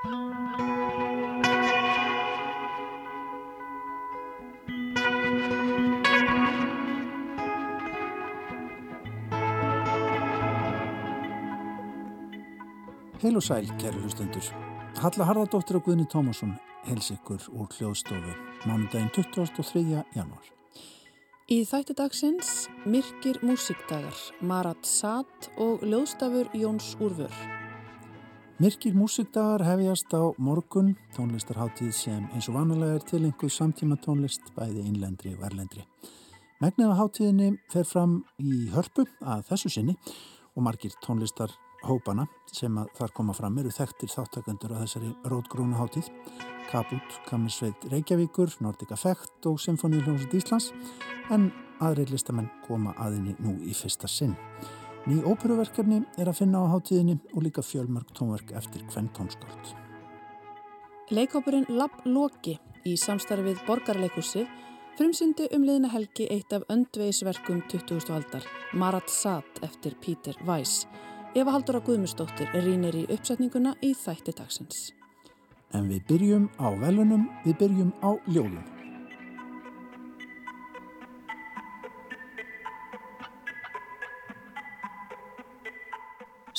Heil og sæl, kæri hlustendur. Halla Harðardóttir og Guðni Tómasson hels ykkur úr hljóðstofu mánudaginn 23. januar. Í þætti dagsins Myrkir músikdagar, Marat Satt og hljóðstafur Jóns Úrfur. Myrkir músikdagar hefjast á morgun, tónlistarháttíð sem eins og vanilega er til einhver samtíma tónlist bæði innlendri og erlendri. Megnið af háttíðinni fer fram í hörpu að þessu sinni og margir tónlistar hópana sem þar koma fram eru þekktir þáttakendur á þessari rótgrónu hátíð Kabut, Kammersveit Reykjavíkur, Nordic Effect og Symfóníuljónsut Íslands en aðrir listamenn koma aðinni nú í fyrsta sinn. Ný óperuverkefni er að finna á hátíðinni og líka fjölmörg tónverk eftir hvern tónskáld. Leikópurinn Lapp Loki í samstarfið Borgarleikursið frumsyndi um liðna helgi eitt af öndvegisverkum 20. aldar, Marat Sat eftir Pítur Weiss Eva Haldur á Guðmustóttir rínir í uppsetninguna í þætti dagsins. En við byrjum á velunum, við byrjum á ljóðum.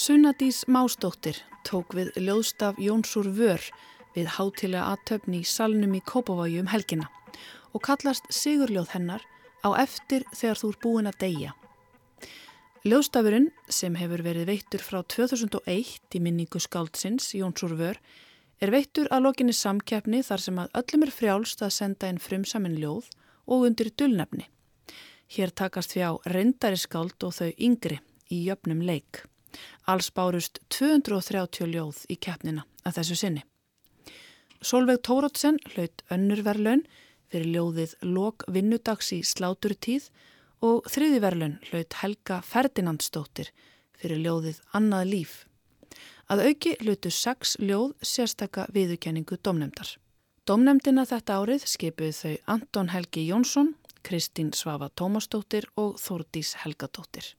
Sunnadís Mástóttir tók við ljóðstaf Jónsúr Vör við hátilega aðtöfni í salnum í Kópaváju um helgina og kallast Sigurljóð hennar á eftir þegar þú er búin að deyja. Ljóðstafurinn sem hefur verið veittur frá 2001 í minningu skáldsins Jónsúr Vör er veittur að lokinni samkeppni þar sem að öllum er frjálst að senda inn frumsamin ljóð og undir dullnefni. Hér takast fjá reyndari skáld og þau yngri í jöfnum leik. Alls bárust 230 ljóð í keppnina að þessu sinni. Solveig Tórótsen hlaut önnurverlaun fyrir ljóðið Lok vinnudags í sláturtíð og þriðiverlun hlaut Helga Ferdinandsdóttir fyrir ljóðið Annað líf. Að auki hlutu sex ljóð sérstakka viðukenningu domnemdar. Domnemdina þetta árið skipuð þau Anton Helgi Jónsson, Kristín Svafa Tómasdóttir og Þórdís Helgadóttir.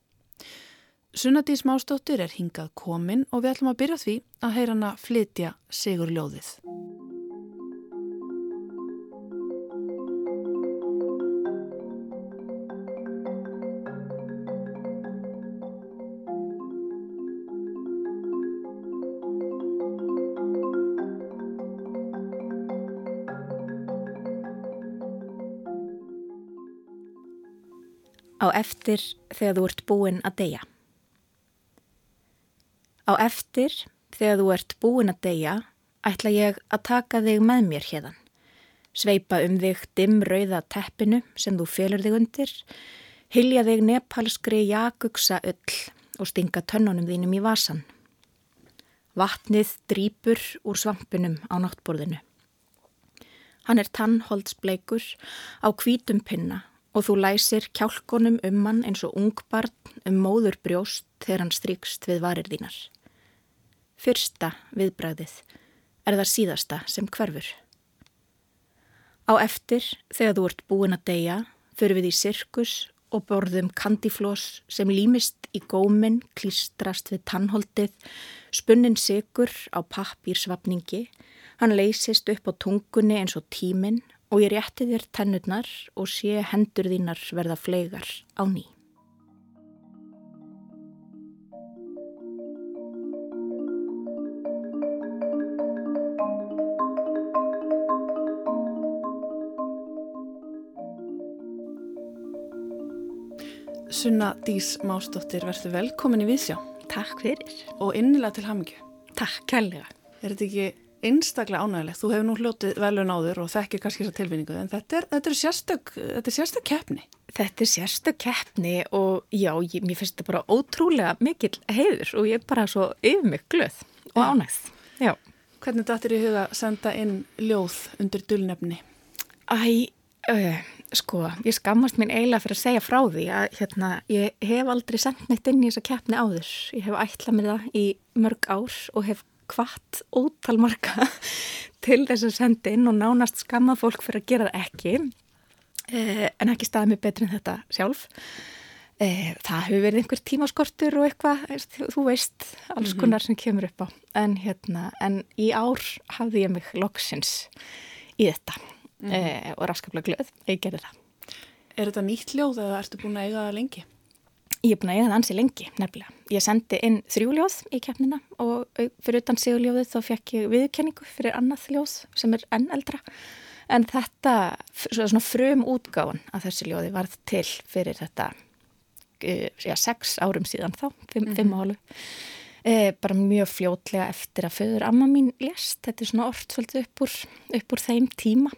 Sunnadís Másdóttir er hingað komin og við ætlum að byrja því að heyra hana flytja Sigur ljóðið. Á eftir þegar þú ert búinn að deyja. Á eftir þegar þú ert búinn að deyja ætla ég að taka þig með mér hérðan. Sveipa um þig dimm rauða teppinu sem þú félur þig undir, hilja þig nepalskri jakuksa öll og stinga tönnunum þínum í vasan. Vatnið drýpur úr svampinum á náttborðinu. Hann er tannholdsbleikur á kvítum pinna og þú læsir kjálkonum um hann eins og ungbarn um móður brjóst þegar hann strykst við varir þínar. Fyrsta viðbræðið er það síðasta sem hverfur. Á eftir, þegar þú ert búin að deyja, fyrir við í sirkus og borðum kandiflós sem límist í góminn, klístrast við tannholdið, spunnin sigur á pappírsvapningi, hann leysist upp á tungunni eins og tíminn og ég rétti þér tennurnar og sé hendur þínar verða fleigar á ný. Sunna Dís Másdóttir, verður velkomin í Vísjá. Takk fyrir. Og innilega til hamingju. Takk, kærlega. Er þetta ekki einstaklega ánægilegt. Þú hefur nú hljótið velun áður og þekkir kannski þessa tilfinningu en þetta er, þetta er sérstök, þetta er sérstök keppni. Þetta er sérstök keppni og já, ég, mér finnst þetta bara ótrúlega mikil heiður og ég er bara svo yfirmygglöð og ánægð. Já. Hvernig dættir ég huga að senda inn ljóð undir dulnefni? Æ, uh, sko, ég skammast mín eiginlega fyrir að segja frá því að hérna, ég hef aldrei sendt neitt inn í þessa keppni áður. Ég hef ætlað mér það í mörg ár og hef hvart ótalmarka til þess að senda inn og nánast skamma fólk fyrir að gera það ekki eh, en ekki staðið mig betri en þetta sjálf E, það hefur verið einhver tímaskortur og eitthvað, þú veist, alls mhm. konar mm -hmm. sem kemur upp á. En, hérna, en í ár hafði ég mig loksins í þetta mm -hmm. e, og raskaflega glöð, ég gerði það. Er þetta nýtt ljóð eða ertu búin að eiga það lengi? Ég er búin að eiga það ansi lengi, nefnilega. Ég sendi inn þrjúljóð í keppnina og fyrir utan sigurljóðið þá fekk ég viðkenningu fyrir annað ljóð sem er enn eldra. En þetta, svona frum útgáðan að þessi ljóði varð til fyrir þetta Eh, já, sex árum síðan þá, fimm, fimm álu e, bara mjög fljótlega eftir að föður amma mín lest, þetta er svona orð svolítið upp upp úr þeim tíma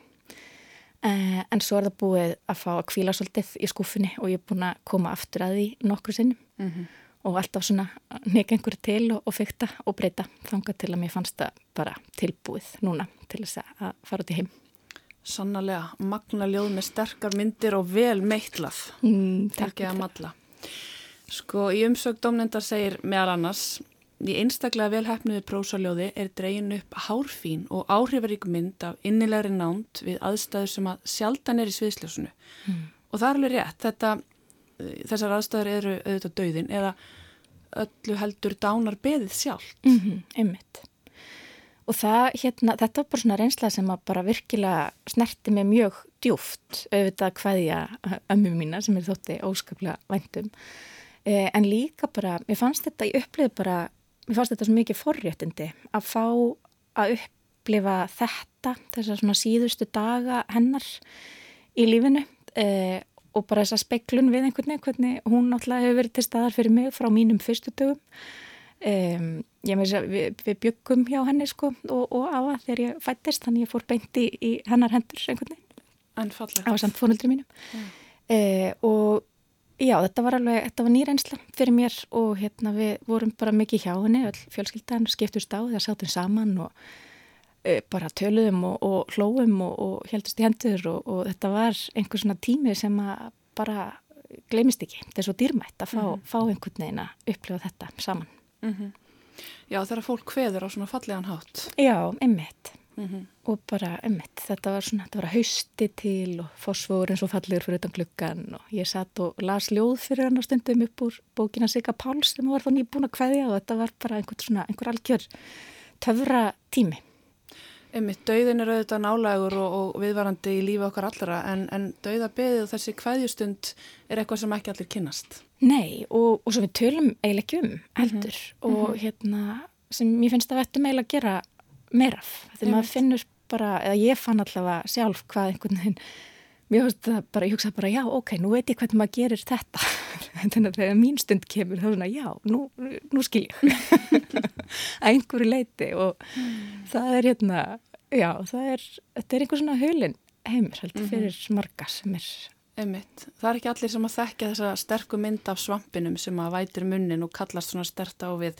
en svo er það búið að fá að kvíla svolítið í skúfunni og ég er búin að koma aftur að því nokkru sinnum mm -hmm. og alltaf svona neka einhverju til og, og fykta og breyta þanga til að mér fannst það bara tilbúið núna til þess að fara út í heim Sannarlega, magna ljóð með sterkar myndir og vel meitlað, mm, ekki að matla. Sko í umsög domnendar segir meðal annars í einstaklega velhæfnuði prósaljóði er dreyin upp hárfín og áhrifarík mynd af innilegri nánt við aðstæður sem að sjaldan er í sviðsljósunu mm. og það er alveg rétt, þetta, eh, þessar aðstæður eru auðvitað döðin eða öllu heldur dánar beðið sjálf. Mm -hmm, einmitt. Og það, hérna, þetta var bara svona reynsla sem að bara virkilega snerti mig mjög djúft auðvitað hvaðja ömmu mína sem er þótti óskaplega væntum eh, en líka bara, mér fannst þetta í upplið bara, mér fannst þetta svo mikið forréttindi að fá að upplifa þetta þessar svona síðustu daga hennar í lífinu eh, og bara þessa speiklun við einhvern veginn hvernig hún náttúrulega hefur verið til staðar fyrir mig frá mínum fyrstu dögum. Um, við, við byggum hjá henni sko og, og á að þegar ég fættist þannig ég fór beinti í hennar hendur einhvern veginn. Á samt fónuldri mínum. Mm. eh, og já þetta var alveg, þetta var nýrensla fyrir mér og hérna við vorum bara mikið hjá henni, öll fjölskyldan skiptust á þegar sátum saman og eh, bara töluðum og, og hlóum og, og heldust í hendur og, og þetta var einhver svona tími sem að bara glemist ekki, þetta er svo dýrmætt að fá, mm -hmm. fá einhvern veginn að upplifa þetta saman mm -hmm. Já þegar fólk hveður á svona fallegan hátt Já, einmitt mm -hmm. og bara ummitt, þetta var svona þetta var hausti til og fósfóður eins og fallegur fyrir utan gluggan og ég satt og las ljóð fyrir hann á stundum upp úr bókina Sigga Páls sem var þá nýbúin að hvaðja og þetta var bara einhvern svona, einhver algjör töfra tími Ummitt, dauðin er auðvitað nálægur og, og viðvarandi í lífi okkar allra en, en dauðabeðið og þessi hvaðjustund er eitthvað sem ekki allir kynast Nei, og, og svo við tölum eiginlega ekki um heldur mm -hmm. og hérna sem ég finnst að vettum eiginlega að gera meiraf þegar maður finnur bara, eða ég fann allavega sjálf hvað einhvern veginn mér finnst það bara, ég hugsa bara já ok, nú veit ég hvernig maður gerir þetta þannig að þegar mín stund kemur þá er svona já, nú, nú skil ég að einhverju leiti og mm. það er hérna já, það er, þetta er einhver svona hulin heimir heldur mhm. fyrir mm -hmm. marga sem er Einmitt. Það er ekki allir sem að þekkja þessa sterku mynd af svampinum sem að vætir munnin og kallast svona stert á við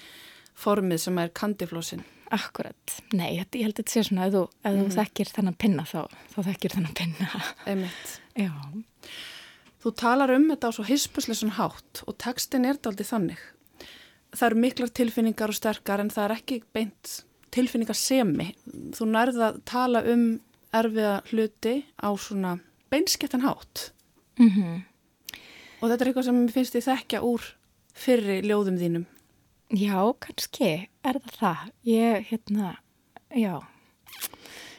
formið sem er kandiflósin. Akkurat, nei, ég held að þetta sé svona að þú, að þú mm. þekkir þennan pinna þá, þá þekkir þennan pinna. Einmitt. Já. Þú talar um þetta á svo hispuslesun hátt og textin er aldrei þannig. Það eru miklar tilfinningar og sterkar en það er ekki beint tilfinningar semi. Þú nærða að tala um erfiða hluti á svona beinskettan hátt. Mm -hmm. Og þetta er eitthvað sem ég finnst ég þekkja úr fyrri ljóðum þínum. Já, kannski er það það. Ég, hérna, já,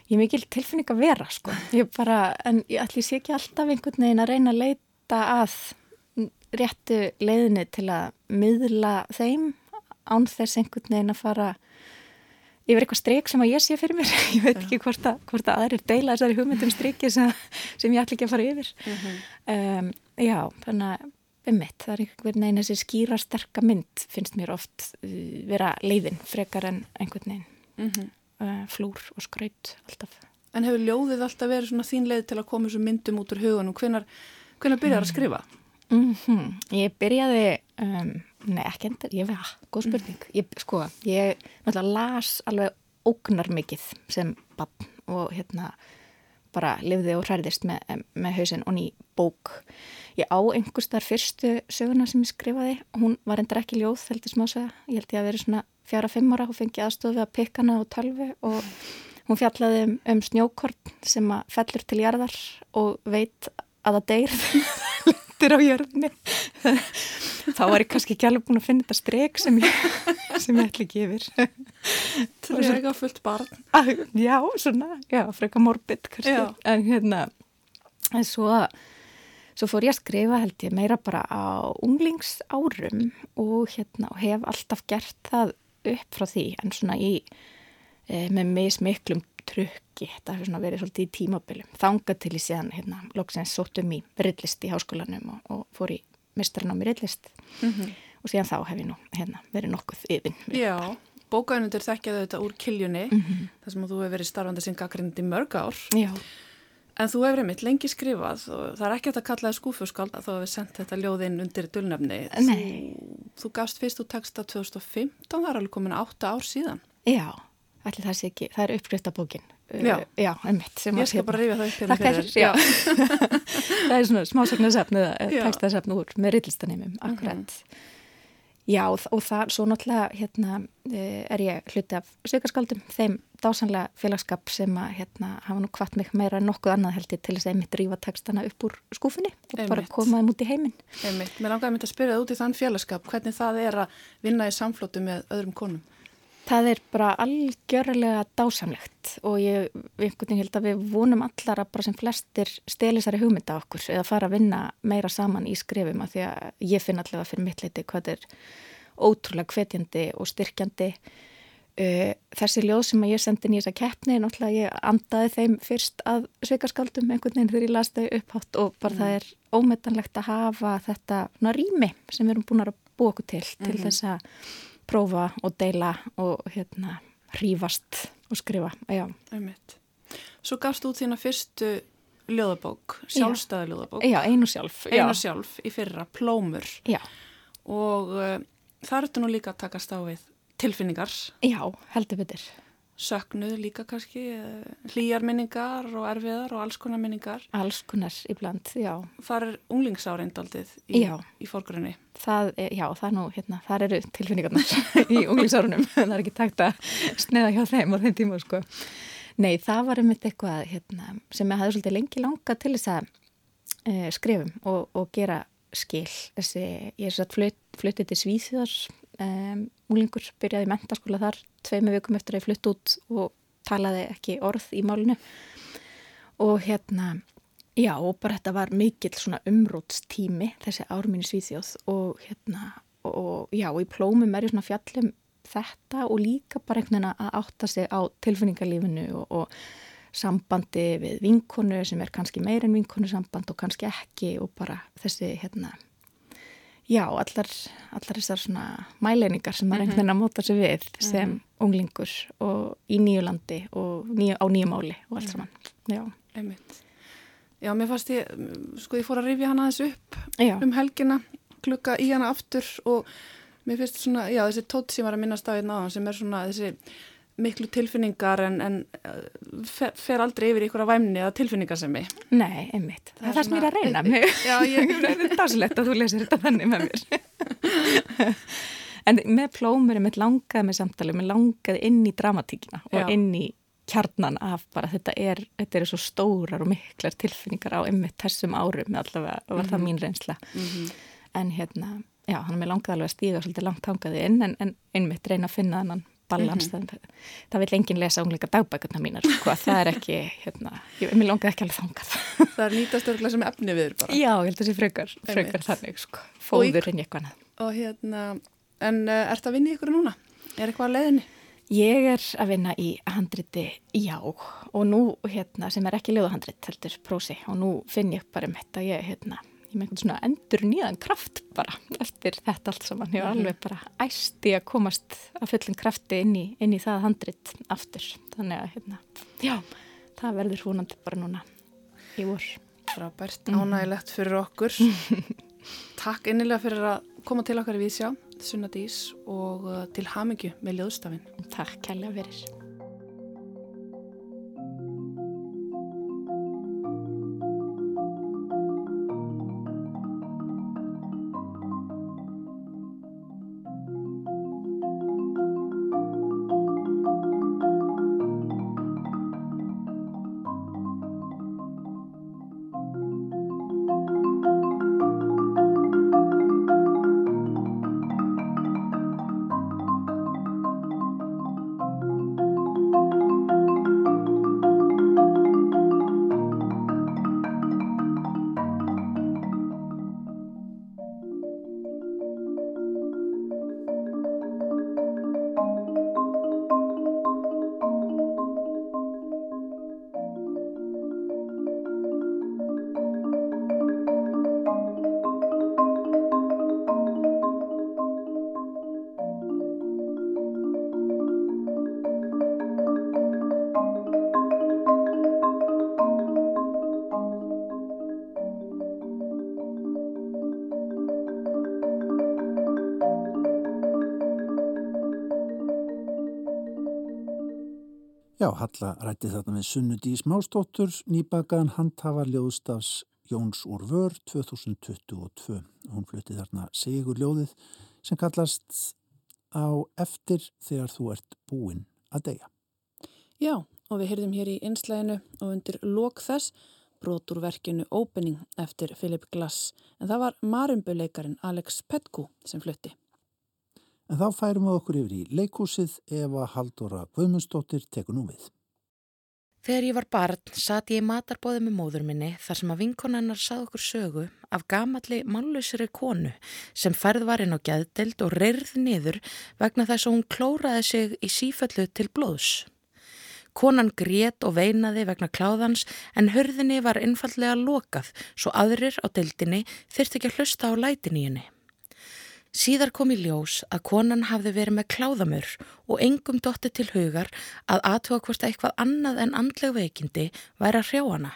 ég er mikil tilfinning að vera, sko. Ég bara, en ég ætli sé ekki alltaf einhvern veginn að reyna að leita að réttu leiðinni til að miðla þeim án þess einhvern veginn að fara yfir eitthvað streik sem að ég sé fyrir mér. Ég veit ekki hvort að, hvort að aðrir deila þessari hugmyndum streiki sem, sem ég ætli ekki að fara yfir. Mm -hmm. um, já, þannig að um mitt, það er einhvern veginn þessi skýra sterka mynd finnst mér oft uh, vera leiðin frekar en einhvern veginn mm -hmm. uh, flúr og skraut alltaf. En hefur ljóðið alltaf verið svona þín leið til að koma þessu myndum út úr hugunum, hvenar, hvenar byrjar að skrifa? Mm -hmm. Ég byrjaði um, nei ekki endur, ég veit, ah, góð spurning mm. ég, sko, ég náttúrulega las alveg ógnar mikið sem bann og hérna bara lifði og hræðist með, með hausin og ný bók. Ég á einhvers þar fyrstu söguna sem ég skrifaði, hún var endur ekki ljóð, heldur smásöga, ég held ég að vera svona fjara-fimm ára og fengi aðstofi að pikkana og tölvi og hún fjallaði um, um snjókort sem að fellur til jarðar og veit að það deyr á jörðinni. Þá var ég kannski ekki alveg búin að finna þetta strek sem ég, sem ég ætli ekki yfir. Trega fullt barn. Að, Já, svona, já, freka morbid Já. en hérna en svo svo fór ég að skrifa held ég meira bara á unglingsárum og hérna og hef alltaf gert það upp frá því. En svona í e, með mismiklum trukki. Þetta hefur verið svolítið í tímabilum. Þanga til í síðan hérna loksins sóttum í rillist í háskólanum og, og fór í mistranámi rillist og síðan þá hef ég nú hérna verið nokkuð yfin Já, bókaunundur þekkjaðu þetta úr kiljunni Mhm. þar sem þú hefur verið starfandi sem gaggrindi mörg ár. Já, en þú hefur einmitt lengi skrifað og það er ekki hægt að kalla það skúfuskáld að þú hefur sendt þetta ljóðinn undir dulnefni. Nei. þú, þú gafst fyrst úr texta 2015 það er alveg komin átta ár síðan. Já, allir það sé ekki, það er uppskriftabókin. Já. Uh, já, einmitt. Ég skal hérna- bara rifja það upp hérna Þakka þér, það er svona smásagnarsafn eða. Mhm. textasafn úr með rillistaneimum, akkurat. Já, og, það, svo náttúrulega, hérna, eh, er ég hluti af sökarskaldum, þeim dásanlega félagskap sem að, hérna, hafa nú hvart mig meira en nokkuð annað held ég til þess að einmitt rífa textana upp úr skúfunni og bara Einmitt. koma þeim út í heiminn. Einmitt, mér langaði mynd að spyrja það út í þann félagskap hvernig það er að vinna í samflótu með öðrum konum Það er bara algjörlega dásamlegt og ég einhvern veginn held að við vonum allar að bara sem flestir stelisari hugmynda okkur eða fara að vinna meira saman í skrifum að því að ég finn allavega fyrir mitt leiti hvað er ótrúlega hvetjandi og styrkjandi. Uh, þessi ljóð sem ég sendi í þessa keppni, náttúrulega ég andaði þeim fyrst að sveikaskaldum einhvern veginn þegar ég las þau upphátt og bara það er ómetanlegt að hafa þetta rými sem við erum búin að búa okkur til til þess að prófa og deila og hérna hrífast og skrifa, já. Svo gafst út þína fyrstu ljóðabók, sjálfstæða ljóðabók Já, einu sjálf. eina já. sjálf í fyrra, Plómur Já, og uh, það ertu nú líka að takast á við tilfinningar, já, heldur betur. Söknuð líka kannski uh, hlýjar minningar og erfiðar og alls konar minningar Alls konar ibland, já. þar er unglingsáreindaldið í, í fórgrunni Það, er, já, það er nú, hérna, það eru tilfinningarnar í unglingsárunum. það er ekki takt að sneða hjá þeim á þeim tíma, sko. Nei, það var um eitthvað, hérna, sem ég hafði svolítið lengi langa til þess að uh, skrifum og, og gera skil. Þessi, ég er satt flut, fluttið til Svíþjóðar, um, unglingur, byrjaði í mentaskóla þar, tveimu vikum eftir að ég flutt út og talaði ekki orð í málinu. Og hérna, Já, og bara þetta var mikill svona umrótstími, þessi ár mín í Svíþjóð og hérna, og já, og í plómum er ég svona fjallum þetta og líka bara einhvern veginn að átta sig á tilfinningarlífinu og, og sambandi við vinkonu sem er kannski meir en vinkonu samband og kannski ekki og bara þessi, hérna, já, allar, allar þessar svona mæleiningar sem maður einhvern veginn að móta sig við sem unglingur og í nýju landi og nýju, á nýju máli og allt saman, já. Einmitt. Já, mér fannst ég, sko ég fór að rifja hana aðeins upp Já. um helgina, klukka í hana aftur og mér finnst svona, já þessi tótt sem var að minnast á hérna áðan sem er svona þessi miklu tilfinningar en, en eh, fer, aldrei yfir ykkur að væmni eða tilfinningarsemi. Nei, einmitt. Það, er er það sem ég er að reyna. Mér Já, ég- það er dásilegt að þú lesir þetta þannig með mér. en með plómur er mitt langaði með samtali, mér langaði inn í dramatíkina og Já. inn í kjarnan af bara þetta er, þetta er svo stórar og miklar tilfinningar á einmitt þessum árum allavega, var það mín reynsla. En hérna, já, hann er mér langaði alveg að stíga svolítið langt hangaði inn en, en einmitt reyna að finna þannan balans það, það vil enginn lesa ungleika dagbækurna mínar sko, það er ekki, hérna, ég, mér langaði ekki alveg þangað Það er nýtast örgulega sem efni við bara. Já, ég held að það sé frekar, frekar þannig, sko. Fóður en eitthvað. Og hérna, en uh, ert að vinna í ykkur núna? Er eitthvað að leiðinni? Ég er að vinna í handriti já og nú, hérna, sem er ekki löðuhandrit, heldur prósi og nú finn ég bara um þetta, ég, hérna, ég með einhvern svona endur nýðan kraft bara eftir þetta allt saman. Ég var alveg bara æsti að komast að fullin krafti inn í, inn í það handrit aftur. Þannig að, hérna, já, það verður húnandi bara núna í vor. Frábært, ánægilegt fyrir okkur. Takk innilega fyrir að koma til okkar í Vísjá, Sunna Dís og uh, til hamingju með ljóðstafinn. Takk kærlega fyrir. Já, Halla rætti þarna við Sunnudís Mástóttur, nýbakaðan handhafa ljóðstafs Jóns úr vör 2022. Hún flutti þarna Sigur ljóðið sem kallast á eftir þegar þú ert búinn að deyja. Já, og við heyrðum hér í einslæginu og undir lok þess brotur verkinu Opening eftir Philip Glass en það var marimbuleikarin Alex Petku sem flutti. En þá færum við okkur yfir í leikúsið ef að Haldóra Guðmundsdóttir tekur nú við. Þegar ég var barn satt ég í matarbóði með móður minni þar sem að vinkonannar sað okkur sögu af gamalli mállusri konu sem færð var inn á gæðdelt og reyrð niður vegna þess að hún klóraði sig í síföllu til blóðs. Konan grét og veinaði vegna kláðans en hörðinni var einfallega lokað svo aðrir á deildinni þurfti ekki að hlusta á lætin í henni. Síðar kom í ljós að konan hafði verið með kláðamur og engum dotti til hugar að aðtóa hvort eitthvað annað en andleg veikindi væri að hrjá hana.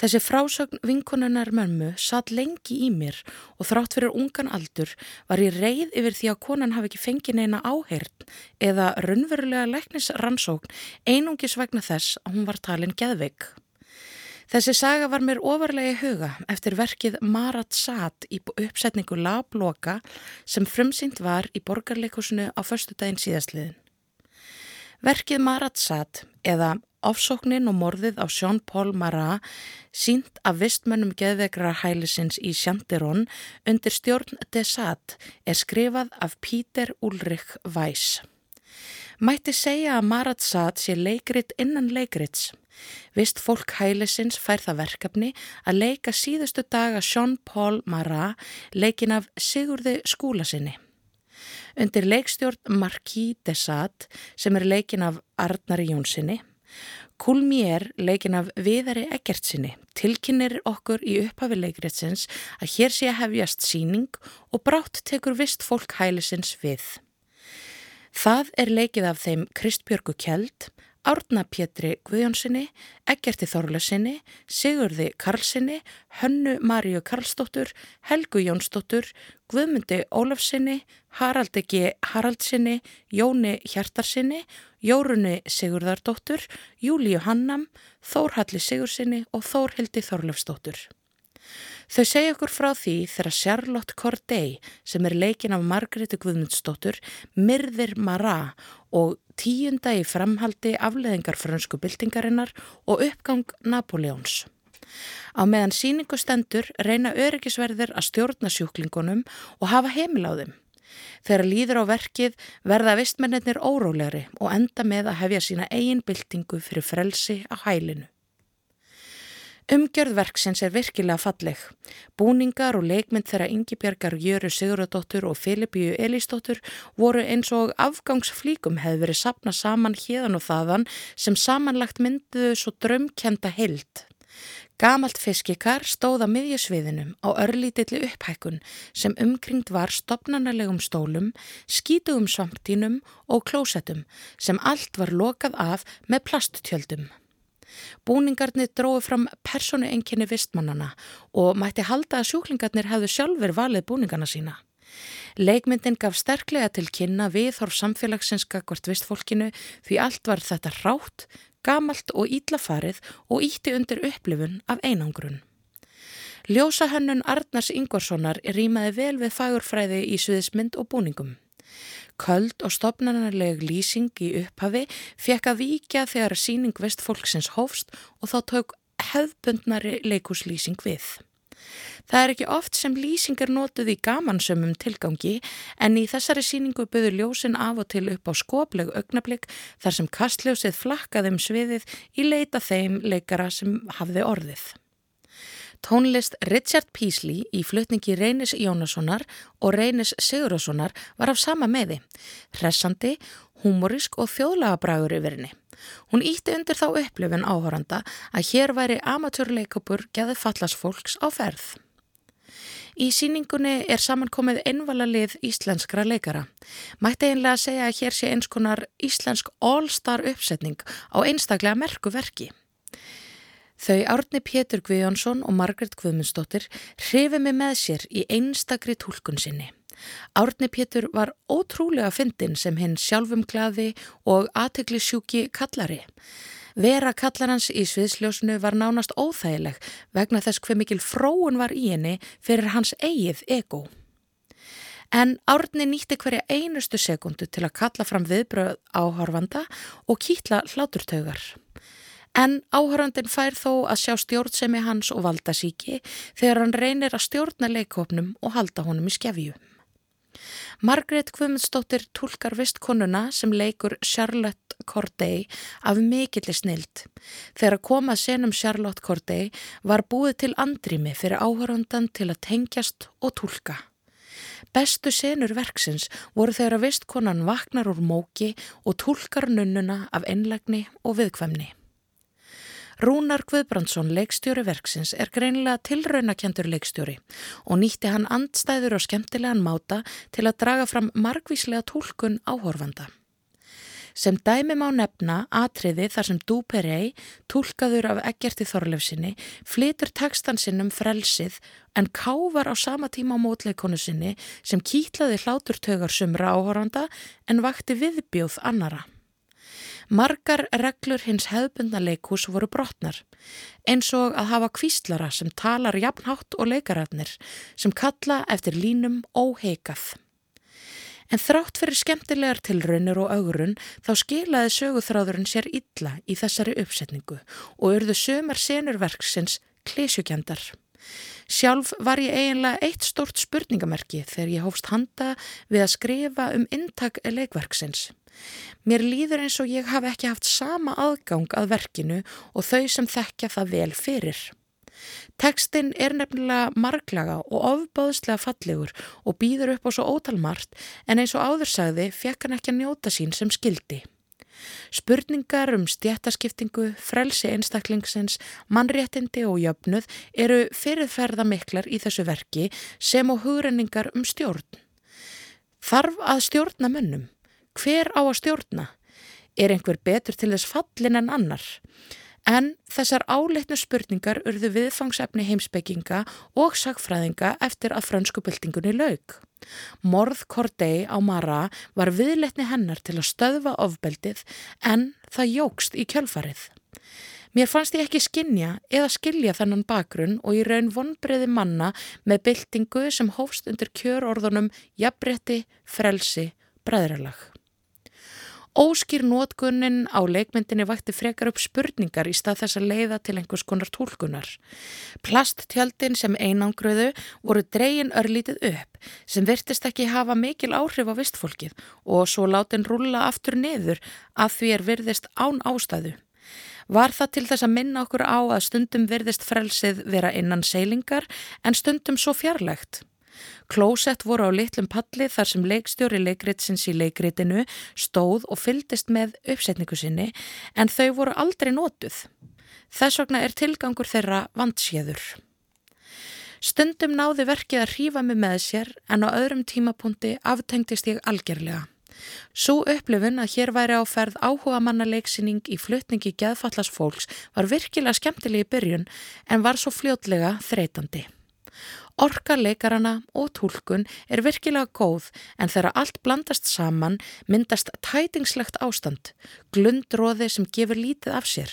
Þessi frásögn vinkonunnar mömmu satt lengi í mér og þrátt fyrir ungan aldur var ég reið yfir því að konan hafi ekki fengið neina áherd eða raunverulega læknisrannsókn einungis vegna þess að hún var talin geðveik. Þessi saga var mér ofarlega í huga eftir verkið Marat Sat í uppsetningu Labloka sem frumsýnt var í borgarleikusinu á förstu daginn síðastliðin. Verkið Marat Sat eða Ofsóknin og morðið á Jean-Paul Marat sínt af vistmönnum geðveikrar hælisins í Sjandirón undir stjórn de Sat er skrifað af Píter Ulrich Weiss. Mætti segja að Marat Sat sé leikrit innan leikrits. Vist fólk hælisins fær það verkefni að leika síðustu daga Jean-Paul Marat leikin af Sigurði skúlasinni. Undir leikstjórn Marquis de Sade sem er leikin af Arnari Jónssoni, Kulmér leikin af Viðari Eggertsinni tilkinnir okkur í upphafi leikritsins að hér sé að hefjast síning og brátt tekur vist fólk hælisins við. Það er leikið af þeim Kristbjörgu Kjeld, Árna Pétri Guðjónssoni, Eggerti Þorlesinni, Sigurði Karlssoni, Hönnu Maríu Karlsdóttur, Helgu Jónsdóttur, Guðmundi Ólafsinni, Haraldi G. Haraldsinni, Jóni Hjartarsinni, Jórunni Sigurðardóttur, Júliu Hannam, Þórhalli Sigursinni og Þórhildi Þorlefsdóttur. Þau segja okkur frá því þegar Charlotte Corday sem er leikin af Margreði Guðmundsdóttur myrðir Mara og tíunda í framhaldi afleðingar fransku byltingarinnar og uppgang Napoleons. Á meðan síningu stendur reyna öryggisverðir að stjórna sjúklingunum og hafa heimil á þeim. Þegar líður á verkið verða vistmennir órólegri og enda með að hefja sína eigin byltingu fyrir frelsi á hælinu. Umgjörðverksins er virkilega falleg. Búningar og leikmynd þeirra Yngibjörgar Jöru Siguradóttur og Filipíu Elísdóttur voru eins og afgangsflíkum hefði verið sapna saman hérdan og þaðan sem samanlagt mynduðu svo drömkenda heilt. Gamalt fiskikar stóða miðjusviðinum á örlítilli upphækkun sem umkringt var stopnarnalegum stólum, skítugum svamptínum og klósettum sem allt var lokað af með plasttjöldum. Búningarnir dróðu fram personu enginni vistmannana og mætti halda að sjúklingarnir hefðu sjálfur valið búningarna sína. Leikmyndin gaf sterklega til kynna viðhorf samfélagsins gagvart vistfólkinu því allt var þetta rátt, gamalt og íllafarið og ítti undir upplifun af einangrun. Ljósahönnun Arnars Ingvarssonar rýmaði vel við fagurfræði í suðismynd og búningum. Köld og stopnarnarleg lýsing í upphafi fekk að víkja þegar síning vestfólksins hófst og þá tók hefðbundnari leikuslýsing við. Það er ekki oft sem lýsing er nótuð í gamansömmum tilgangi en í þessari síningu byður ljósin af og til upp á skopleg augnablík þar sem kastljósið flakkaði um sviðið í leita þeim leikara sem hafði orðið. Tónlist Richard Peasley í flutningi Reynis Jónassonar og Reynis Sigurðarssonar var af sama meði, hressandi, humorísk og þjóðlaga bragur yfir henni. Hún ítti undir þá upplifin áhoranda að hér væri amatörleikopur geði fallast fólks á ferð. Í síningunni er samankomið einvala lið íslenskra leikara. Mætti einlega að segja að hér sé eins konar íslensk all-star uppsetning á einstaklega merku verki. Þau Árni Pétur Guðjónsson og Margret Guðmundsdóttir hrifi mig með sér í einstakri tólkun sinni. Árni Pétur var ótrúlega fyndin sem hinn sjálfum glaði og aðtegli sjúki kallari. Vera kallarans í sviðsljósnu var nánast óþægileg vegna þess hver mikil fróun var í henni fyrir hans eigið ego. En Árni nýtti hverja einustu sekundu til að kalla fram viðbröð áhorfanda og kýtla hláturtaugar. En áhörandin fær þó að sjá stjórnsemi hans og valda síki þegar hann reynir að stjórna leikofnum og halda honum í skefju. Margrét Kvömmundsdóttir tólkar vistkonuna sem leikur Charlotte Corday af mikilli snild. Þegar að koma senum Charlotte Corday var búið til andrými fyrir áhörandan til að tengjast og tólka. Bestu senur verksins voru þegar að vistkonan vaknar úr móki og tólkar nunnuna af einlegni og viðkvæmni. Rúnar Guðbrandsson, leikstjóri verksins, er greinilega tilraunakjandur leikstjóri og nýtti hann andstæður og skemmtilegan máta til að draga fram margvíslega tólkun áhorfanda. Sem dæmi má nefna atriði þar sem Dúperei, tólkaður af Eggerti Þorlefsinni, flytur tekstan sinn um frelsið en kávar á sama tíma á mótleikonu sinni sem kýtlaði hláturtögar sumra áhorfanda en vakti viðbjóð annara. Margar reglur hins hefðbundna leikús voru brotnar, eins og að hafa kvíslara sem talar jafnhátt og leikararnir, sem kalla eftir línum óheikað. En þrátt fyrir skemmtilegar tilraunir og augurun þá skilaði söguþráðurinn sér illa í þessari uppsetningu og urðu sömar senurverksins klísjukjandar. Sjálf var ég eiginlega eitt stort spurningamerki þegar ég hófst handa við að skrifa um intak leikverksins. Mér líður eins og ég hafi ekki haft sama aðgang að verkinu og þau sem þekkja það vel fyrir. Tekstinn er nefnilega marglaga og ofbáðslega fallegur og býður upp á svo ótalmart en eins og áðursagði fekk hann ekki að njóta sín sem skildi. Spurningar um stjættaskiptingu, frelsi einstaklingsins, mannréttindi og jöfnuð eru fyrirferða miklar í þessu verki sem og hugrenningar um stjórn. Þarf að stjórna mönnum? Hver á að stjórna? Er einhver betur til þess fallin en annar? En þessar áleitnu spurningar urðu viðfangsefni heimsbygginga og sagfræðinga eftir að frönskupildingunni laug. Morð Kordei á Mara var viðleitni hennar til að stöðva ofbeldið en það jógst í kjölfarið. Mér fannst ég ekki skinja eða skilja þennan bakgrunn og í raun vonbreiði manna með byltingu sem hófst undir kjörorðunum jafnbretti, frelsi, bræðralag. Óskýr nótgunnin á leikmyndinni vakti frekar upp spurningar í stað þess að leiða til einhvers konar tólkunar. Plasttjaldin sem einangröðu voru dreyin örlítið upp sem virtist ekki hafa mikil áhrif á vistfólkið og svo látin rúla aftur neður að því er virðist án ástæðu. Var það til þess að minna okkur á að stundum virðist frelsið vera innan seilingar en stundum svo fjarlægt? Klósett voru á litlum palli þar sem leikstjóri leikritsins í leikritinu stóð og fyldist með uppsetningu sinni en þau voru aldrei nótuð. Þess vegna er tilgangur þeirra vandsjöður. Stundum náði verkið að hrífa mig með sér en á öðrum tímapunkti aftengtist ég algjörlega. Svo upplifun að hér væri á ferð áhuga manna leiksinning í flutningi geðfallast fólks var virkilega skemmtileg í byrjun en var svo fljótlega þreytandi. Orka leikarana og tólkun er virkilega góð en þegar allt blandast saman myndast tætingslegt ástand, glundróði sem gefur lítið af sér.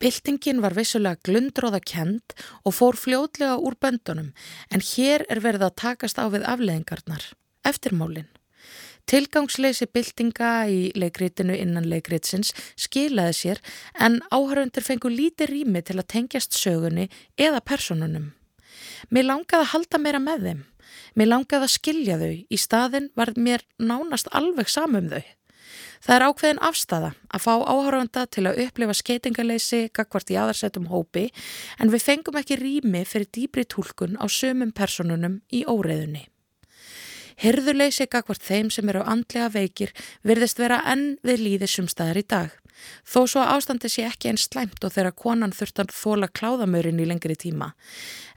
Byltingin var vissulega glundróða kend og fór fljótlega úr böndunum en hér er verið að takast á við afleðingarnar, eftirmálinn. Tilgangsleysi byltinga í leikritinu innan leikritsins skilaði sér en áhörundur fengu lítið rými til að tengjast sögunni eða personunum. Mér langaði að halda meira með þeim. Mér langaði að skilja þau. Í staðin var mér nánast alveg samum þau. Það er ákveðin afstafa að fá áhörfanda til að upplifa skeitingaleysi gagvart í aðarsettum hópi en við fengum ekki rými fyrir dýbri tólkun á sömum personunum í óreðunni. Herðuleysi gagvart þeim sem eru andlega veikir virðist vera enn við líði sumstaðar í dag. Þó svo ástandi sé ekki einn slæmt og þegar konan þurft að þóla kláðamörin í lengri tíma.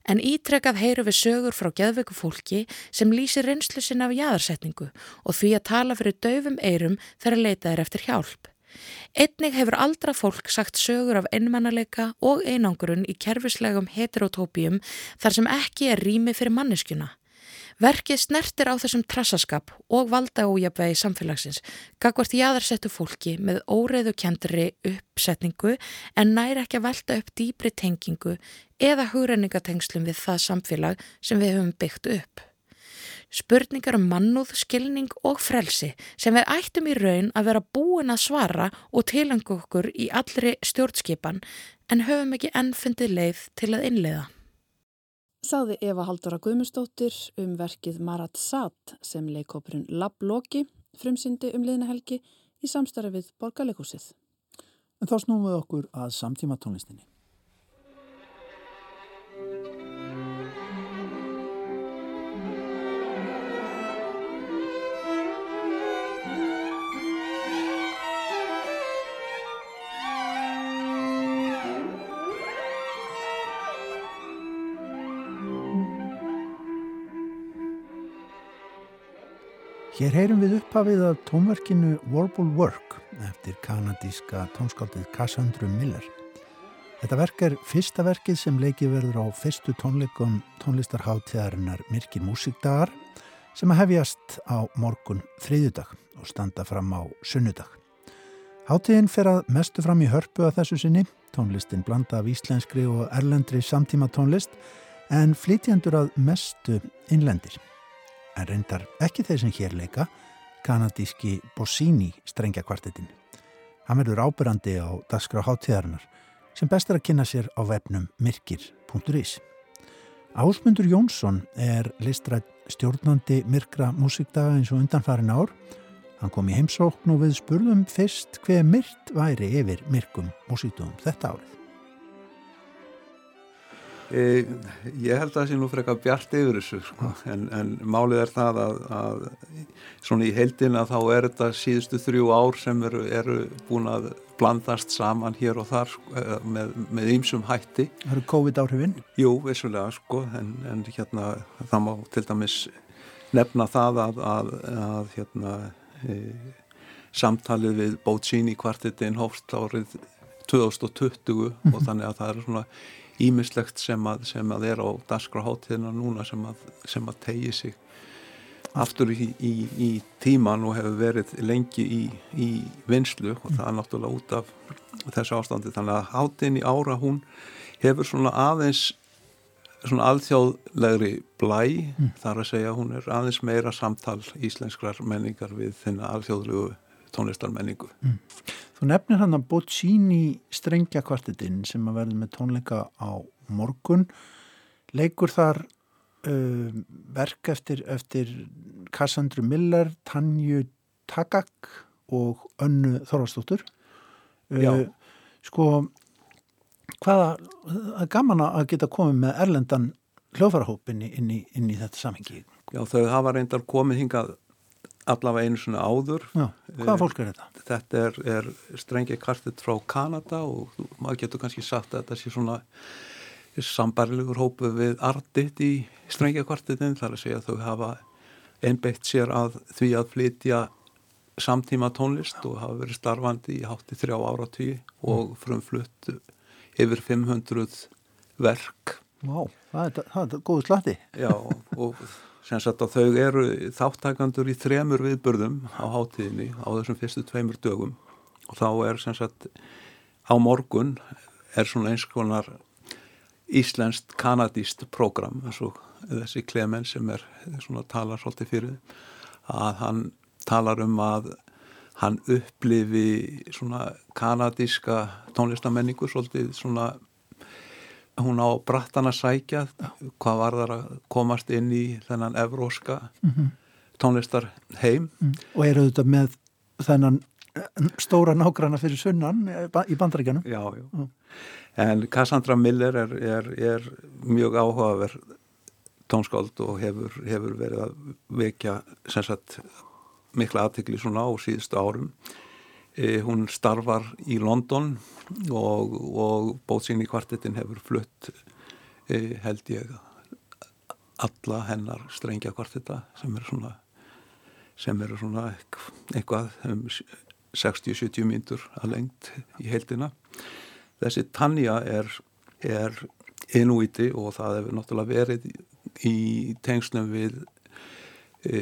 En ítrekkað heyru við sögur frá geðveiku fólki sem lýsir reynslu sinna af jæðarsetningu og því að tala fyrir döfum eirum þegar leitað er eftir hjálp. Einnig hefur aldra fólk sagt sögur af einmannaleika og einangurun í kerfislegum heterotópíum þar sem ekki er rými fyrir manneskjuna. Verkið snertir á þessum trassaskap og valda ójabvegi samfélagsins, gagvart jáðarsettu fólki með óreiðu kendri uppsetningu en næri ekki að velta upp dýbri tengingu eða hugrenningatengslum við það samfélag sem við höfum byggt upp. Spurningar um mannúð, skilning og frelsi sem við ættum í raun að vera búin að svara og tilengu okkur í allri stjórnskipan en höfum ekki ennfundið leið til að innleiða. Saði Eva Haldara Guðmustóttir um verkið Marat Sat sem leikópurinn Lab Loki frumsyndi um liðna helgi í samstarfi við Borgarleikúsið. En þá snúum við okkur að samtíma tónlistinni. Hér heyrum við upphafið af tónverkinu Warble Work eftir kanadíska tónskáldið Cassandra Miller. Þetta verk er fyrsta verkið sem leikið verður á fyrstu tónleikum tónlistarháttíðarinnar Mirkir Músikdagar sem að hefjast á morgun þriðjudag og standa fram á sunnudag. Háttíðin fer að mestu fram í hörpu að þessu sinni, tónlistin blanda af íslenskri og erlendri samtíma tónlist en flytjandur að mestu innlendir en reyndar ekki þeir sem hér leika, kanadíski Bossini strengjakvartetin. Hann verður ábyrrandi á dagskrá háttíðarinnar sem best er að kynna sér á vefnum myrkir.is. Ásmundur Jónsson er listrætt stjórnandi myrkra músikdaga eins og undanfarin ár. Hann kom í heimsókn og við spurðum fyrst hver myrt væri yfir myrkum músikdugum þetta árið. E, ég held að það sé nú frekar bjart yfir þessu sko. en, en málið er það að, að svona í heildina þá er þetta síðustu þrjú ár sem eru, eru búin að blandast saman hér og þar sko, með, með ýmsum hætti. Það eru COVID-áhrifin? Jú, vissulega sko en, en hérna það má til dæmis nefna það að, að, að hérna e, samtalið við Bótsín í kvartetinn hófst árið 2020 mm -hmm. og þannig að það er svona ímislegt sem að, sem að er á dasgraháttíðina núna sem að, sem að tegi sig aftur í, í, í tíman og hefur verið lengi í, í vinslu og það er náttúrulega út af þessu ástandi þannig að háttíðin í ára hún hefur svona aðeins svona alþjóðlegri blæ mm. þar að segja hún er aðeins meira samtal íslenskrar menningar við þennan alþjóðlegu tónlistarmenningu mm. Þú nefnir hann að Boccini strengja kvartetinn sem að verði með tónleika á morgun. Leikur þar uh, verk eftir, eftir Cassandra Miller, Tanju Tagak og Önnu Þorvarsdóttur uh, sko hvaða, það er gaman að geta komið með erlendan hljófarahópinni inn í, inn í þetta samhengi. Já þau hafa reyndar komið hingað allavega einu svona áður. Já, hvaða fólk er þetta? Þetta er, er strengi kartitt frá Kanada og maður getur kannski sagt að þetta sé svona sambarilegur hópu við Ardit í strengi kartittin þar að segja að þau hafa einbeitt sér að því að flytja samtíma tónlist og hafa verið starfandi í hátti þrjá áratí og mm. frumflutt yfir 500 verk. Vá, það er, er góðu slatti. Já, og sem sagt að þau eru þáttakandur í þremur viðbörðum á hátíðinni á þessum fyrstu tveimur dögum. Og þá er sem sagt á morgun er svona eins konar íslenskt kanadíst program eins og þessi Klemen sem er svona talar svolítið fyrir að hann talar um að hann upplifi svona kanadíska tónlistamenningu svolítið svona hún á brattan að sækja hvað var þar að komast inn í þennan evróska mm -hmm. tónlistar heim mm. og eru þetta með þennan eh, stóra nágranna fyrir sunnan eh, í bandaríkjanum já, já. Mm. en Cassandra Miller er, er, er mjög áhugaverð tónskáld og hefur, hefur verið að vekja sagt, mikla aðtikli svona á síðustu árum hún starfar í London og, og bótsín í kvartettin hefur flutt e, held ég alla hennar strengja kvartetta sem eru svona eru svona eitthvað um 60-70 myndur að lengt í heildina. Þessi Tanja er, er innúiti og það hefur náttúrulega verið í tengslum við e,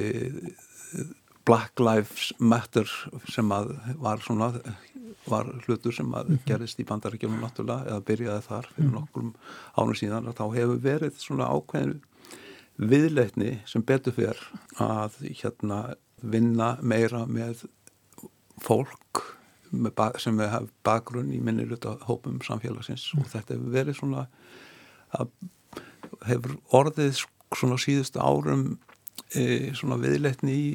Black Lives Matter sem að var svona var hlutur sem að mhm. gerist í bandaríkjónum náttúrulega eða byrjaði þar fyrir mhm. nokkrum ánum síðan að þá hefur verið svona ákveðin viðleitni sem betur fyrr að hérna vinna meira með fólk með sem við hafum bakgrunn í minniluta hópum samfélagsins mm. og þetta hefur verið svona að hefur orðið svona síðustu árum e, svona viðleitni í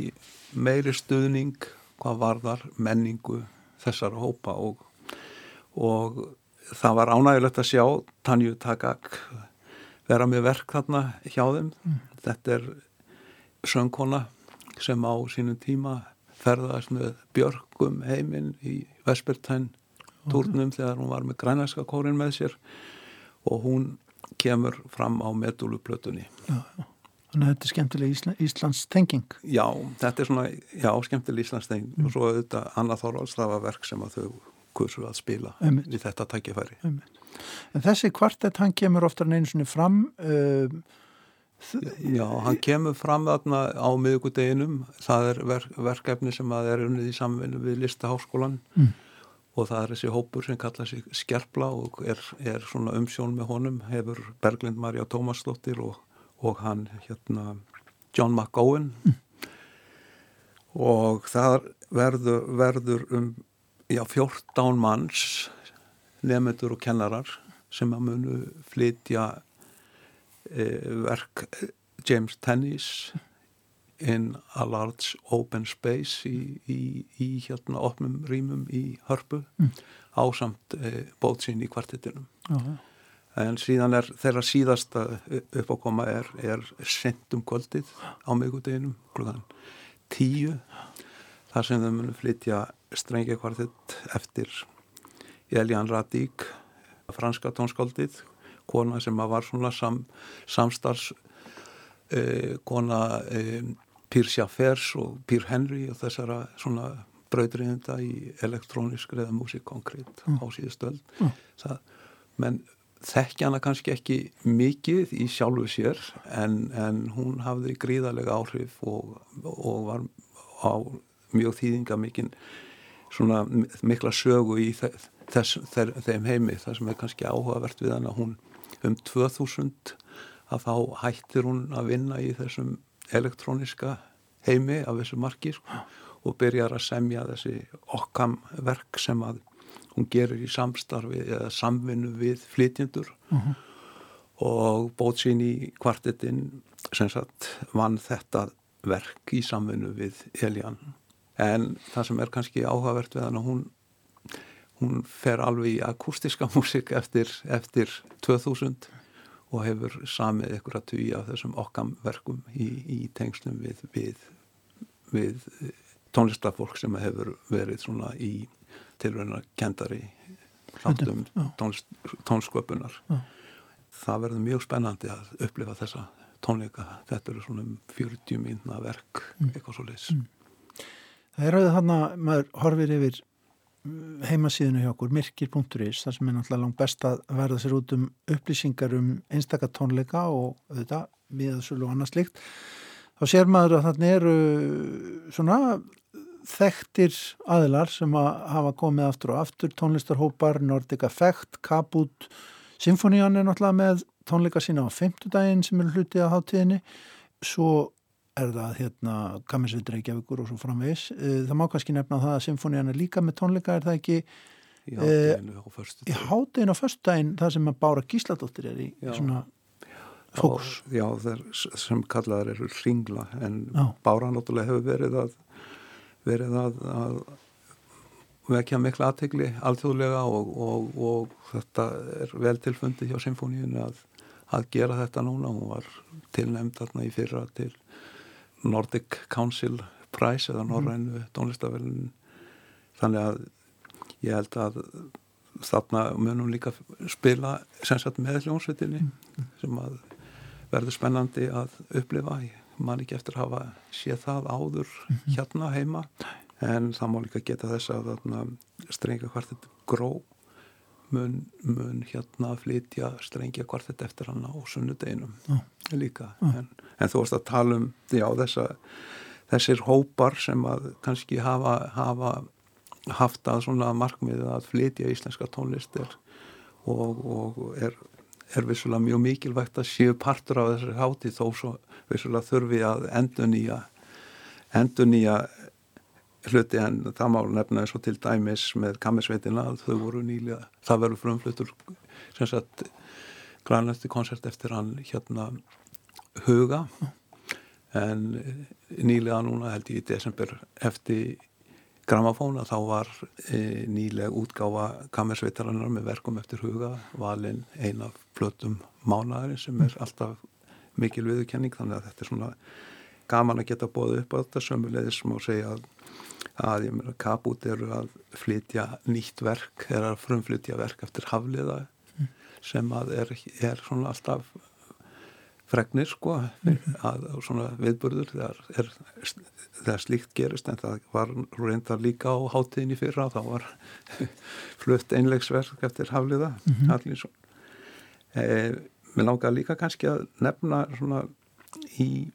meiri stuðning hvað varðar menningu þessara hópa og, og það var ánægilegt að sjá Tanju Tagak vera með verk þarna hjá þeim mm. þetta er söngkona sem á sínum tíma ferðast með Björgum heiminn í Vespertæn túrnum okay. þegar hún var með grænæska kórin með sér og hún kemur fram á medúluplötunni Já, já Þannig að þetta er skemmtileg Ísla, Íslands tenging. Já, þetta er svona, já, skemmtileg Íslands tenging mm. og svo auðvitað Anna Þorvalds, það var verk sem að þau kursu að spila Einmitt. í þetta tækifæri. Einmitt. En þessi kvartett, hann kemur oftar en einu svona fram uh, Já, hann kemur fram þarna á miðugudeginum, það er verk, verkefni sem að er unnið í samvinnu við Listaháskólan mm. og það er þessi hópur sem kalla sig Skerpla og er, er svona umsjón með honum, hefur Berglind Marja Tómasdóttir og, og hann hérna John McGowan mm. og það verður, verður um já, 14 manns nefnendur og kennarar sem að munu flytja Eh, verk James Tennis in a large open space í, í, í hérna opnum rýmum í hörpu mm. ásamt e, bótsinn í kvartettinum uh -huh. En síðan er þeirra síðasta uppákoma er, er sendum kvöldið á miðgudeginum klukkan tíu þar sem þau munum flytja strengja kvartett eftir Elian Radík franska tónskóldið kona sem var svona sam, samstars eh, kona eh, Pír Sjáfers og Pír Henry og þessara svona brautriðenda í elektrónisk eða músikkonkrét mm. á síðustöld mm. menn þekkja hana kannski ekki mikið í sjálfu sér en, en hún hafði gríðarlega áhrif og, og var á mjög þýðinga mikinn svona mikla sögu í þess, þess, þeim heimi. Það sem er kannski áhugavert við hana hún um 2000 að þá hættir hún að vinna í þessum elektróniska heimi af þessu marki sko, og byrjar að semja þessi okkam verk sem að hún gerir í samstarfi eða samvinnu við flytjendur uh mhm. -huh. og bót sín í kvartetinn sem sagt vann þetta verk í samvinnu við Elian en það sem er kannski áhugavert við hann að hún hún fer alveg í akústiska músik eftir, eftir 2000 og hefur samið ykkur að tuja þessum okkamverkum í, í tengslum við, við, við tónlistafólk sem hefur verið svona í tilvægna kendari þáttum tónsköpunar. Það verður mjög spennandi að upplifa þessa tónleika. Þetta eru svona 40 mínuna verk mm. eitthvað svo leys mm. Það er auðvitað hann að maður horfir yfir heimasíðinu hjá okkur, mirkir.is þar sem er náttúrulega langt best að verða sér út um upplýsingar um einstakatónleika og þetta, miðaðsölu og annað slikt þá sér maður að þarna eru svona þekktir aðilar sem að hafa komið aftur og aftur, tónlistarhópar Nordic Effect, Kabut Sinfonían er náttúrulega með tónleika sína á femtudaginn sem eru hlutið á hátíðinni. Svo er það hérna Kaminsveit Reykjavíkur og svo framvegs eh, það má kannski nefna það að symfónían er líka með tónleika er það ekki? Í hátteginu á förstu í hátteginu á förstu daginn það sem að Bára Gísladóttir er í já. svona fókus. já, já sem kallaðar eru ringla en já. Bára náttúrulega hefur verið að verið að, að vekja miklu aðtegli alþjóðlega og, og, og þetta er vel tilfundi hjá symfóníinu að, að gera þetta núna hún var tilnæmt þarna í fyrra til Nordic Council Prize eða Norrænu mm. tónlistavelin þannig að ég held að þarna munum líka spila sensat með hljónsveitinni mm. sem að verður spennandi að upplifa mann ekki eftir að hafa séð það áður mm -hmm. hérna heima en það má líka geta þess að strengja hvartet gró mun, mun hérna flytja strengja kvartett eftir hann á sunnudeginum oh. líka oh. En, en þú varst að tala um já, þessa, þessir hópar sem að kannski hafa, hafa haft að svona markmið að flytja íslenska tónlistir og, og er, er vissulega mjög mikilvægt að séu partur af þessari háti þó svo vissulega þurfi að endur nýja endur nýja hluti en það má nefna eins og til dæmis með kammersveitina að þau voru nýlega, það verður frumflutur sem sagt grannætti koncert eftir hann hérna huga. En nýlega núna held ég í desember eftir gramafóna þá var e, nýlega útgáfa kammersveitarannar með verkum eftir huga valin eina flötum mánaðurinn sem er alltaf mikil viðurkenning þannig að þetta er svona gaman að geta bóðið upp á þetta sömulegis má segja að að ég meina Kabút eru að flytja nýtt verk, er að frumflytja verk eftir hafliða mm. sem að er, er svona alltaf fregnir sko mm. að svona viðburður þegar, er, þegar slíkt gerist en það var reyndar líka á hátíðinni fyrra þá var flutt einlegsverk eftir hafliða mm -hmm. allir svo eh, Mér langar líka kannski að nefna svona í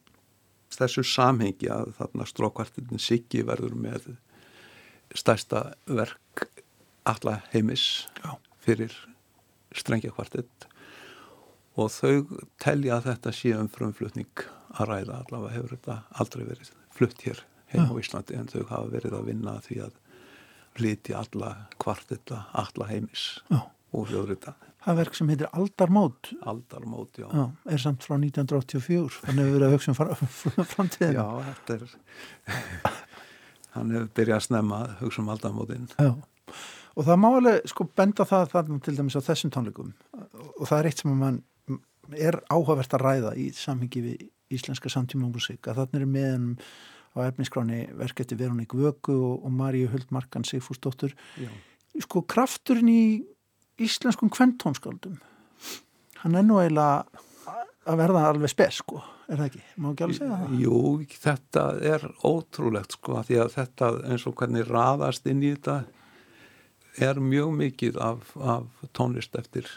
þessu samhengi að þarna strókvartin Siggi verður með stærsta verk alla heimis Já. fyrir strengja kvartett og þau telja að þetta sé um frumflutning að ræða allavega hefur þetta aldrei verið flutt hér heim á Íslandi en þau hafa verið að vinna því að flyti alla kvartetta alla heimis Já. og hljóðrita Það verk sem heitir Aldarmót. Aldarmót, já. já Er samt frá 1984 Þannig að við verðum að hugsa um framtíðin Já, þetta er Hann hefur byrjað að snemma að hugsa um Aldarmótin Já, og það má alveg sko benda það þarna til dæmis á þessum tónleikum. Og það er eitt sem mann er áhugavert að ræða í samhengi við íslenska samtíma músík að þarna er meðan á efniskráni verkefti Veroník Vögu og, og Maríu Huldmarkan Sigfúsdóttur. Sko krafturinn í íslenskum kventónskáldum hann er nú eiginlega að verða alveg spes sko er það ekki? Má ekki alveg segja það? Jú, þetta er ótrúlegt sko því að þetta eins og hvernig raðast inn í þetta er mjög mikið af, af tónlist eftir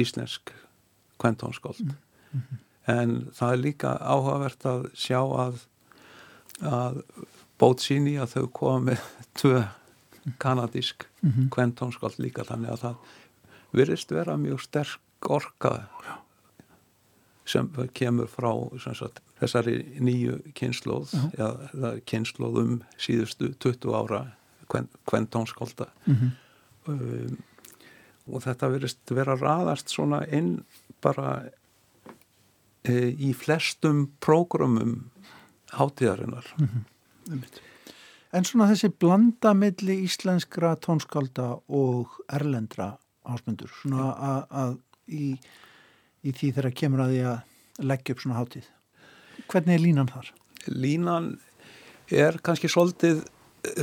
íslensk kventónskáld mm -hmm. en það er líka áhugavert að sjá að að bót síni að þau koma með tvö kanadísk mm -hmm. kventónskáld líka þannig að það virðist vera mjög sterk orka sem kemur frá sagt, þessari nýju kynnslóð uh -huh. eða kynnslóð um síðustu 20 ára kventónskálda mm -hmm. um, og þetta virðist vera raðast svona inn bara e, í flestum prógrumum hátíðarinnar mm -hmm. En svona þessi blanda milli íslenskra tónskálda og erlendra ásmundur svona að í, í því þegar kemur að því að leggja upp svona hátíð. Hvernig er línan þar? Línan er kannski svolítið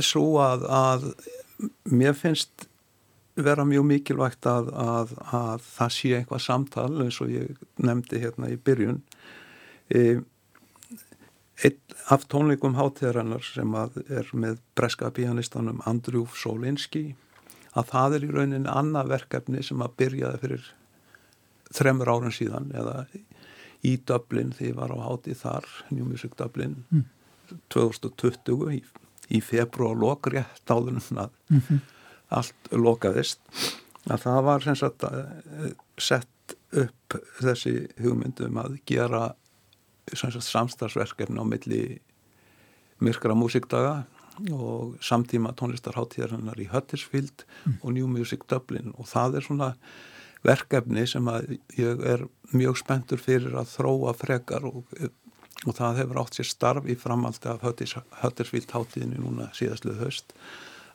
svo að, að mér finnst vera mjög mikilvægt að, að, að það sé eitthvað samtal eins og ég nefndi hérna í byrjun. E, Eitt af tónleikum hátíðarinnar sem er með breska pianistanum Andrjúf Solinski að það er í rauninni annað verkefni sem að byrjaði fyrir þremur árun síðan eða í Dublin því var á hátíð þar New Music Dublin mm. 2020 í, í februar lokrétt áðunum að mm -hmm. allt lokaðist að það var sagt eh, sett upp þessi hugmyndum að gera samstagsverkefni á milli myrkra músikdaga og samtíma tónlistarháttíðarinnar í Huddersfield mm. og New Music Dublin og það er svona verkefni sem að ég er mjög spenntur fyrir að þróa frekar og, og það hefur átt sér starf í framaldi af Huddersfield háttíðinu núna síðastluð höst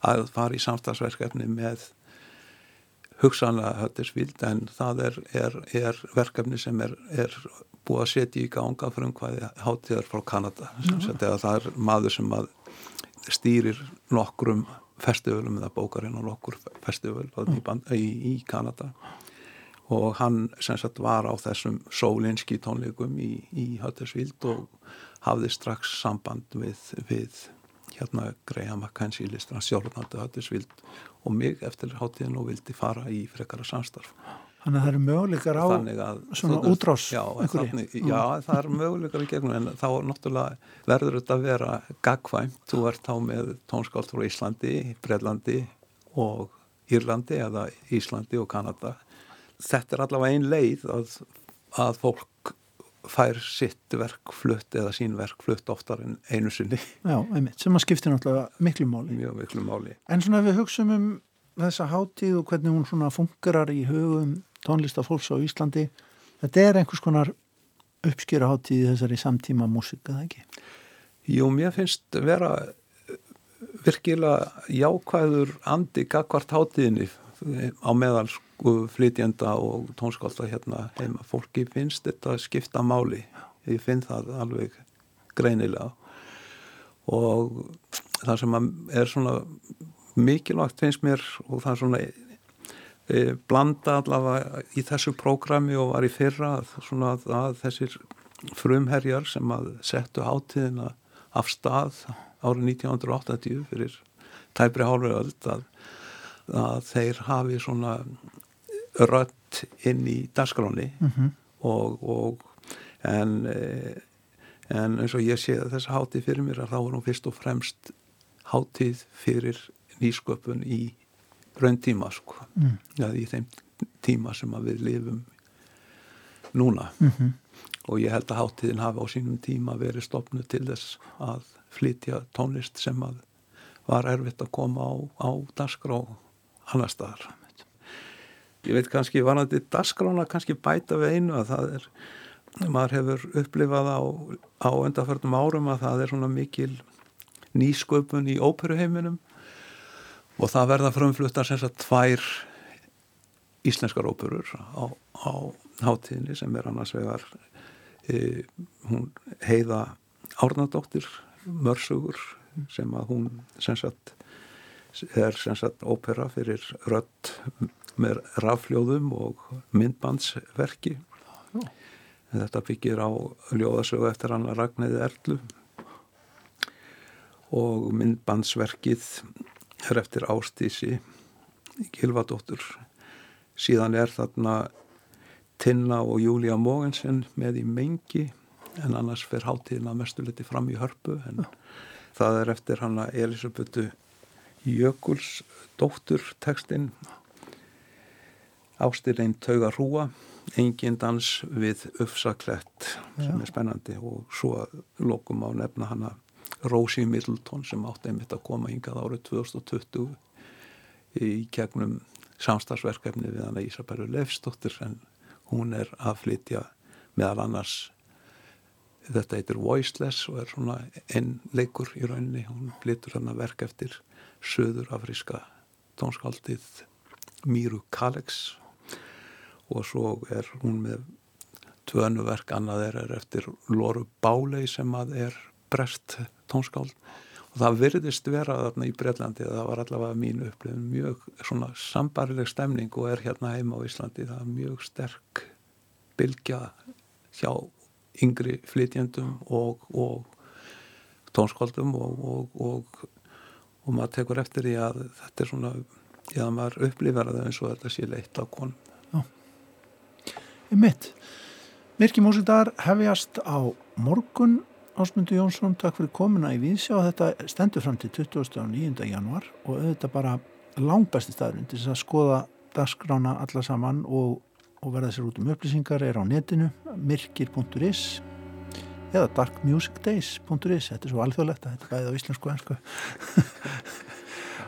að fara í samstagsverkefni með hugsanlega Huddersfield en það er, er, er verkefni sem er, er búið að setja í ganga fyrir umhverði hátíðar frá Kanada. Það er maður sem stýrir nokkrum festivalum eða bókarinn og nokkur festival í, í, í Kanada. Og hann sem sagt var á þessum sólinski tónleikum í, í Huddersfield og hafði strax samband við, við hérna Graham McKenzie listur hann sjálfnandi Höttisvild og mig eftir hátíðin og vildi fara í frekara samstarf Þannig að það eru möguleikar á að, svona útrás já, þannig, já, það eru möguleikar í gegnum en þá náttúrulega verður þetta að vera gagvæmt, þú ert þá með tónskált frá Íslandi, Breitlandi og Írlandi eða Íslandi og Kanada þetta er allavega ein leið að, að fólk fær sitt verk flutt eða sín verk flutt oftar en einu sinni. Já, einmitt, sem að skiptir náttúrulega miklu máli. Mjög miklu máli. En svona ef við hugsaum um þessa hátíð og hvernig hún svona fungerar í hugum tónlistafólks á Íslandi, þetta er einhvers konar uppskýra hátíð þessari samtíma músika, það ekki? Jú, mér finnst vera virkilega jákvæður andi gagvart hátíðinni á meðal sko flytjenda og tónskálda hérna heima. Fólki finnst þetta skipta máli. Ég finn það alveg greinilega og það sem er svona mikilvægt finnst mér og það er svona blanda allavega í þessu prógrami og var í fyrra svona að, þessir frumherjar sem að settu hátíðina af stað árið 1980 fyrir tæpri hálfur öll að að þeir hafi svona rött inn í dasgráni mm -hmm. og, og en, eh, en eins og ég sé að hátíð fyrir mér að þá er hún fyrst og fremst hátíð fyrir nýsköpun í raun tíma sko. Mm. ja, í þeim tíma sem við lifum núna. Mm -hmm. og ég held að hátíðin hafi á sínum tíma verið stopnu til þess að flytja tónlist sem að var erfitt að koma á, á dasgrá annar staðar. Ég veit kannski vanandi dasgrána kannski bæta við einu að það er maður hefur upplifað á, á endaförnum árum að það er svona mikil nýsköpun í óperuheiminum og það verða frumfluttar sem sagt tvær íslenskar óperur á, á hátíðinni sem er annars vegar e, hún heiða Árnadóttir Mörsugur sem að hún sem sagt er sem sagt ópera fyrir rött með rafljóðum og myndbandsverki oh. þetta byggir á ljóðasögu eftir hann að Ragnæði Erlu og myndbandsverkið er eftir Ástísi Gilvadóttur síðan er þarna Tinna og Júlia Mogensen með í mengi en annars fer hátíðina mestuliti fram í hörpu en það er eftir hann að Elisabethu Jökuls dóttur tekstinn Ástirlein tauga hrúa engin dans við uppsaklett sem er spennandi. Og svo lokum á nefna hana Rósi Middleton sem átti einmitt að koma hingað árið 2020 í kegnum samstagsverkefni við hana Ísabæru Leifstóttir en hún er að flytja meðal annars þetta heitir Voiceless og er svona einn leikur í rauninni. Hún flytur hana verk eftir söður afríska tónskaldið Míru Kalex og svo er hún með tvönu verk annað er, er eftir Lóru Bálei sem að er brest tónskáld. Og það virðist vera þarna í Breitlandi það var allavega mínu upplifin mjög svona sambarileg stemning og er hérna heima á Íslandi. Það er mjög sterk bylgja hjá yngri flytjendum og, og tónskáldum og, og, og maður tekur eftir því að þetta er svona já, maður upplifar það eins og þetta sé leitt á konum. Ég mitt Mirki Músidar hefjast á morgun Ásmundur Jónsson, takk fyrir komuna í Víðsjá. Þetta stendur fram til 29. januar og auðvitað bara langbæsti staðurinn til þess að skoða dagskrána alla saman og, og verða sér út um upplýsingar er á netinu mirkir.is eða darkmusicdays.is þetta er svo alþjóðlegt að þetta bæðið á íslensku ennsku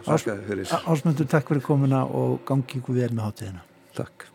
Ásmundur, takk fyrir komuna og gangi ykkur vel með hátíðina. Takk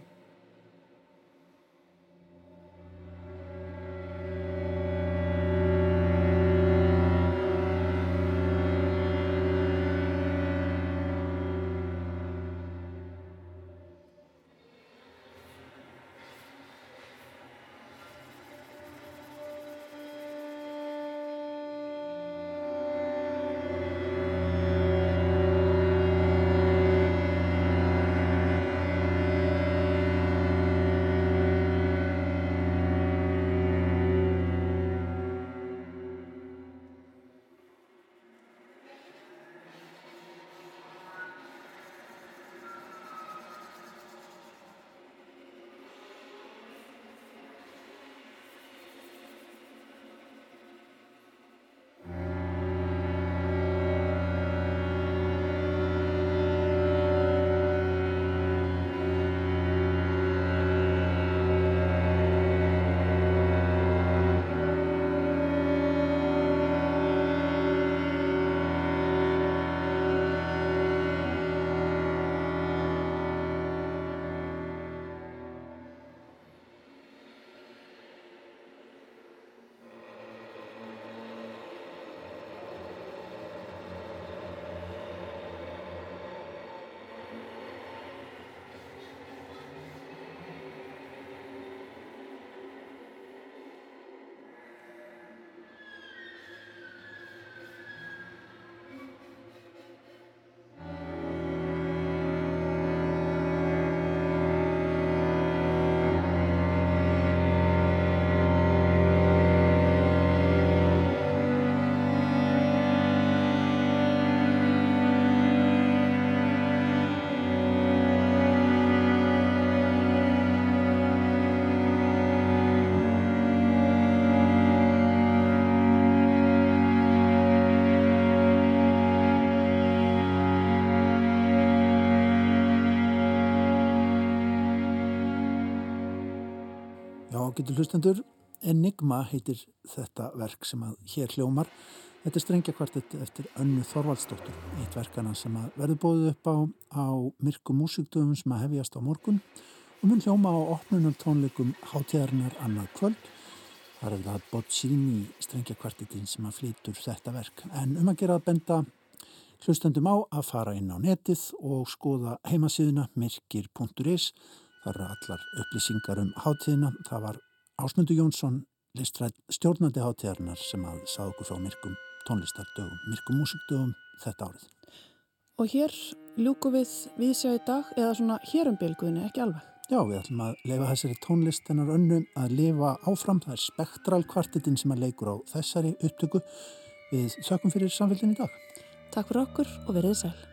ágættu hlustendur, Enigma heitir þetta verk sem að hér hljómar. Þetta er strengja kvartett eftir Önnu Þorvaldsdóttur, eitt verkana sem að verður bóðið upp á, á myrku músikdöfum sem að hefjast á morgun og mun hljóma á opnunum tónleikum hátíðarinnar annað kvöld. Það er það Boccini strengja kvartettin sem að flytur þetta verk. En um að gera að benda hlustendum á að fara inn á netið og skoða heimasíðuna myrkir.is. Það eru allar upplýsingar um hátíðina. Það var Ásmundur Jónsson, listræð stjórnandi hátíðarinnar sem að sað okkur frá myrkum tónlistardögum, myrkum músikdögum þetta árið. Og hér ljúku við sjá í dag eða svona hérum bylguðinni, ekki alveg? Já, við ætlum að leifa þessari tónlistennar önnu að lifa áfram. Það er spektral kvartetinn sem að leikur á þessari upptöku. Við sökum fyrir samfélgin í dag. Takk fyrir okkur og verið sæl.